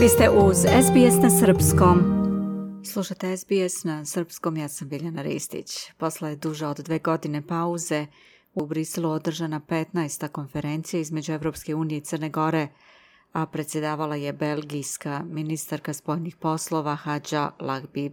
Vi ste uz SBS na Srpskom. Slušate SBS na Srpskom, ja sam Biljana Ristić. Posle duže od dve godine pauze u Briselu održana 15. konferencija između Evropske unije i Crne Gore, a predsjedavala je belgijska ministarka spojnih poslova Hadža Lagbib.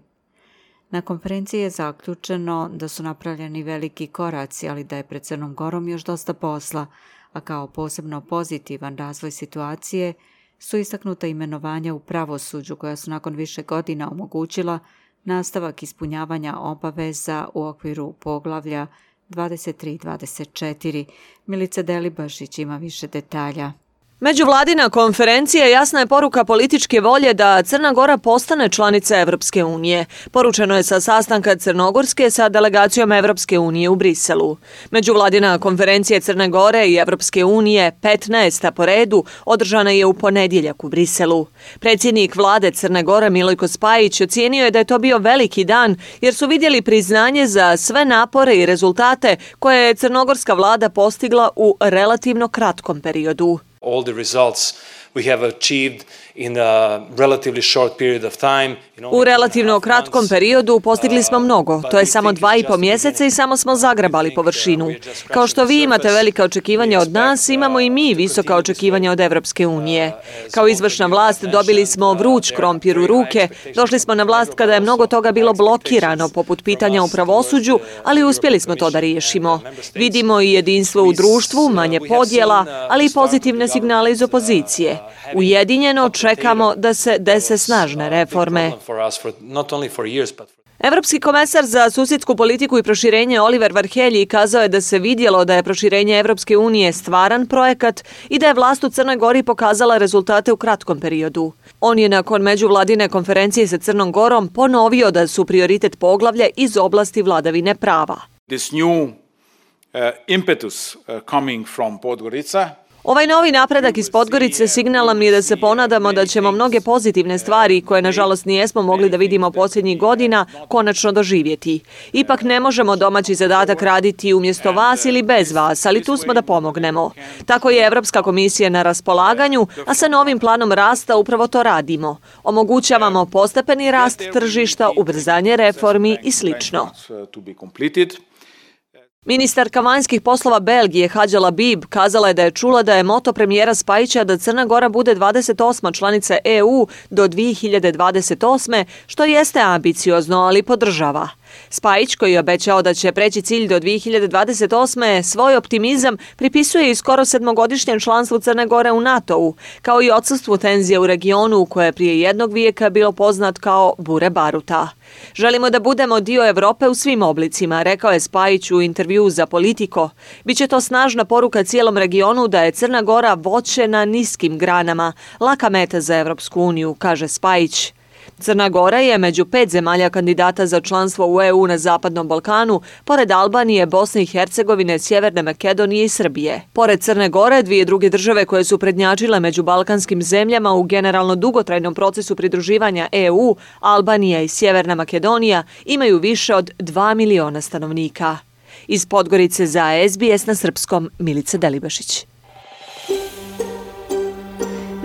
Na konferenciji je zaključeno da su napravljeni veliki koraci, ali da je pred Crnom Gorom još dosta posla, a kao posebno pozitivan razvoj situacije su istaknuta imenovanja u pravosuđu koja su nakon više godina omogućila nastavak ispunjavanja obaveza u okviru poglavlja 23-24. Milica Delibašić ima više detalja. Međuvladina konferencija jasna je poruka političke volje da Crna Gora postane članica Evropske unije. Poručeno je sa sastanka Crnogorske sa delegacijom Evropske unije u Briselu. Međuvladina konferencija Crne Gore i Evropske unije, 15. po redu, održana je u ponedjeljak u Briselu. Predsjednik vlade Crne Gore Milojko Spajić ocijenio je da je to bio veliki dan jer su vidjeli priznanje za sve napore i rezultate koje je crnogorska vlada postigla u relativno kratkom periodu. All the results we have achieved in a relatively short period of time. U relativno kratkom periodu postigli smo mnogo. To je samo dva i po mjeseca i samo smo zagrabali površinu. Kao što vi imate velika očekivanja od nas, imamo i mi visoka očekivanja od Evropske unije. Kao izvršna vlast dobili smo vruć krompir u ruke. Došli smo na vlast kada je mnogo toga bilo blokirano, poput pitanja u pravosuđu, ali uspjeli smo to da riješimo. Vidimo i jedinstvo u društvu, manje podjela, ali i pozitivne signale iz opozicije. Ujedinjeno čekamo da se dese snažne reforme. Evropski komesar za susjedsku politiku i proširenje Oliver Varhelji kazao je da se vidjelo da je proširenje Evropske unije stvaran projekat i da je vlast u Crnoj Gori pokazala rezultate u kratkom periodu. On je nakon međuvladine konferencije sa Crnom Gorom ponovio da su prioritet poglavlja iz oblasti vladavine prava. This new uh, impetus uh, coming from Podgorica Ovaj novi napredak iz Podgorice signala mi je da se ponadamo da ćemo mnoge pozitivne stvari, koje nažalost nijesmo mogli da vidimo posljednjih godina, konačno doživjeti. Ipak ne možemo domaći zadatak raditi umjesto vas ili bez vas, ali tu smo da pomognemo. Tako je Evropska komisija na raspolaganju, a sa novim planom rasta upravo to radimo. Omogućavamo postepeni rast tržišta, ubrzanje reformi i slično. Ministarka vanjskih poslova Belgije Hadjala Bib kazala je da je čula da je moto premijera Spajića da Crna Gora bude 28. članica EU do 2028. što jeste ambiciozno, ali podržava. Spajić, koji je obećao da će preći cilj do 2028. svoj optimizam pripisuje i skoro sedmogodišnjem članstvu Crne Gore u NATO-u, kao i odsustvu tenzije u regionu koje je prije jednog vijeka bilo poznat kao Bure Baruta. Želimo da budemo dio Evrope u svim oblicima, rekao je Spajić u intervju za Politiko. Biće to snažna poruka cijelom regionu da je Crna Gora voće na niskim granama, laka meta za Evropsku uniju, kaže Spajić. Crna Gora je među pet zemalja kandidata za članstvo u EU na Zapadnom Balkanu, pored Albanije, Bosne i Hercegovine, Sjeverne Makedonije i Srbije. Pored Crne Gore, dvije druge države koje su prednjačile među balkanskim zemljama u generalno dugotrajnom procesu pridruživanja EU, Albanija i Sjeverna Makedonija, imaju više od 2 miliona stanovnika. Iz Podgorice za SBS na srpskom Milica Delibašić.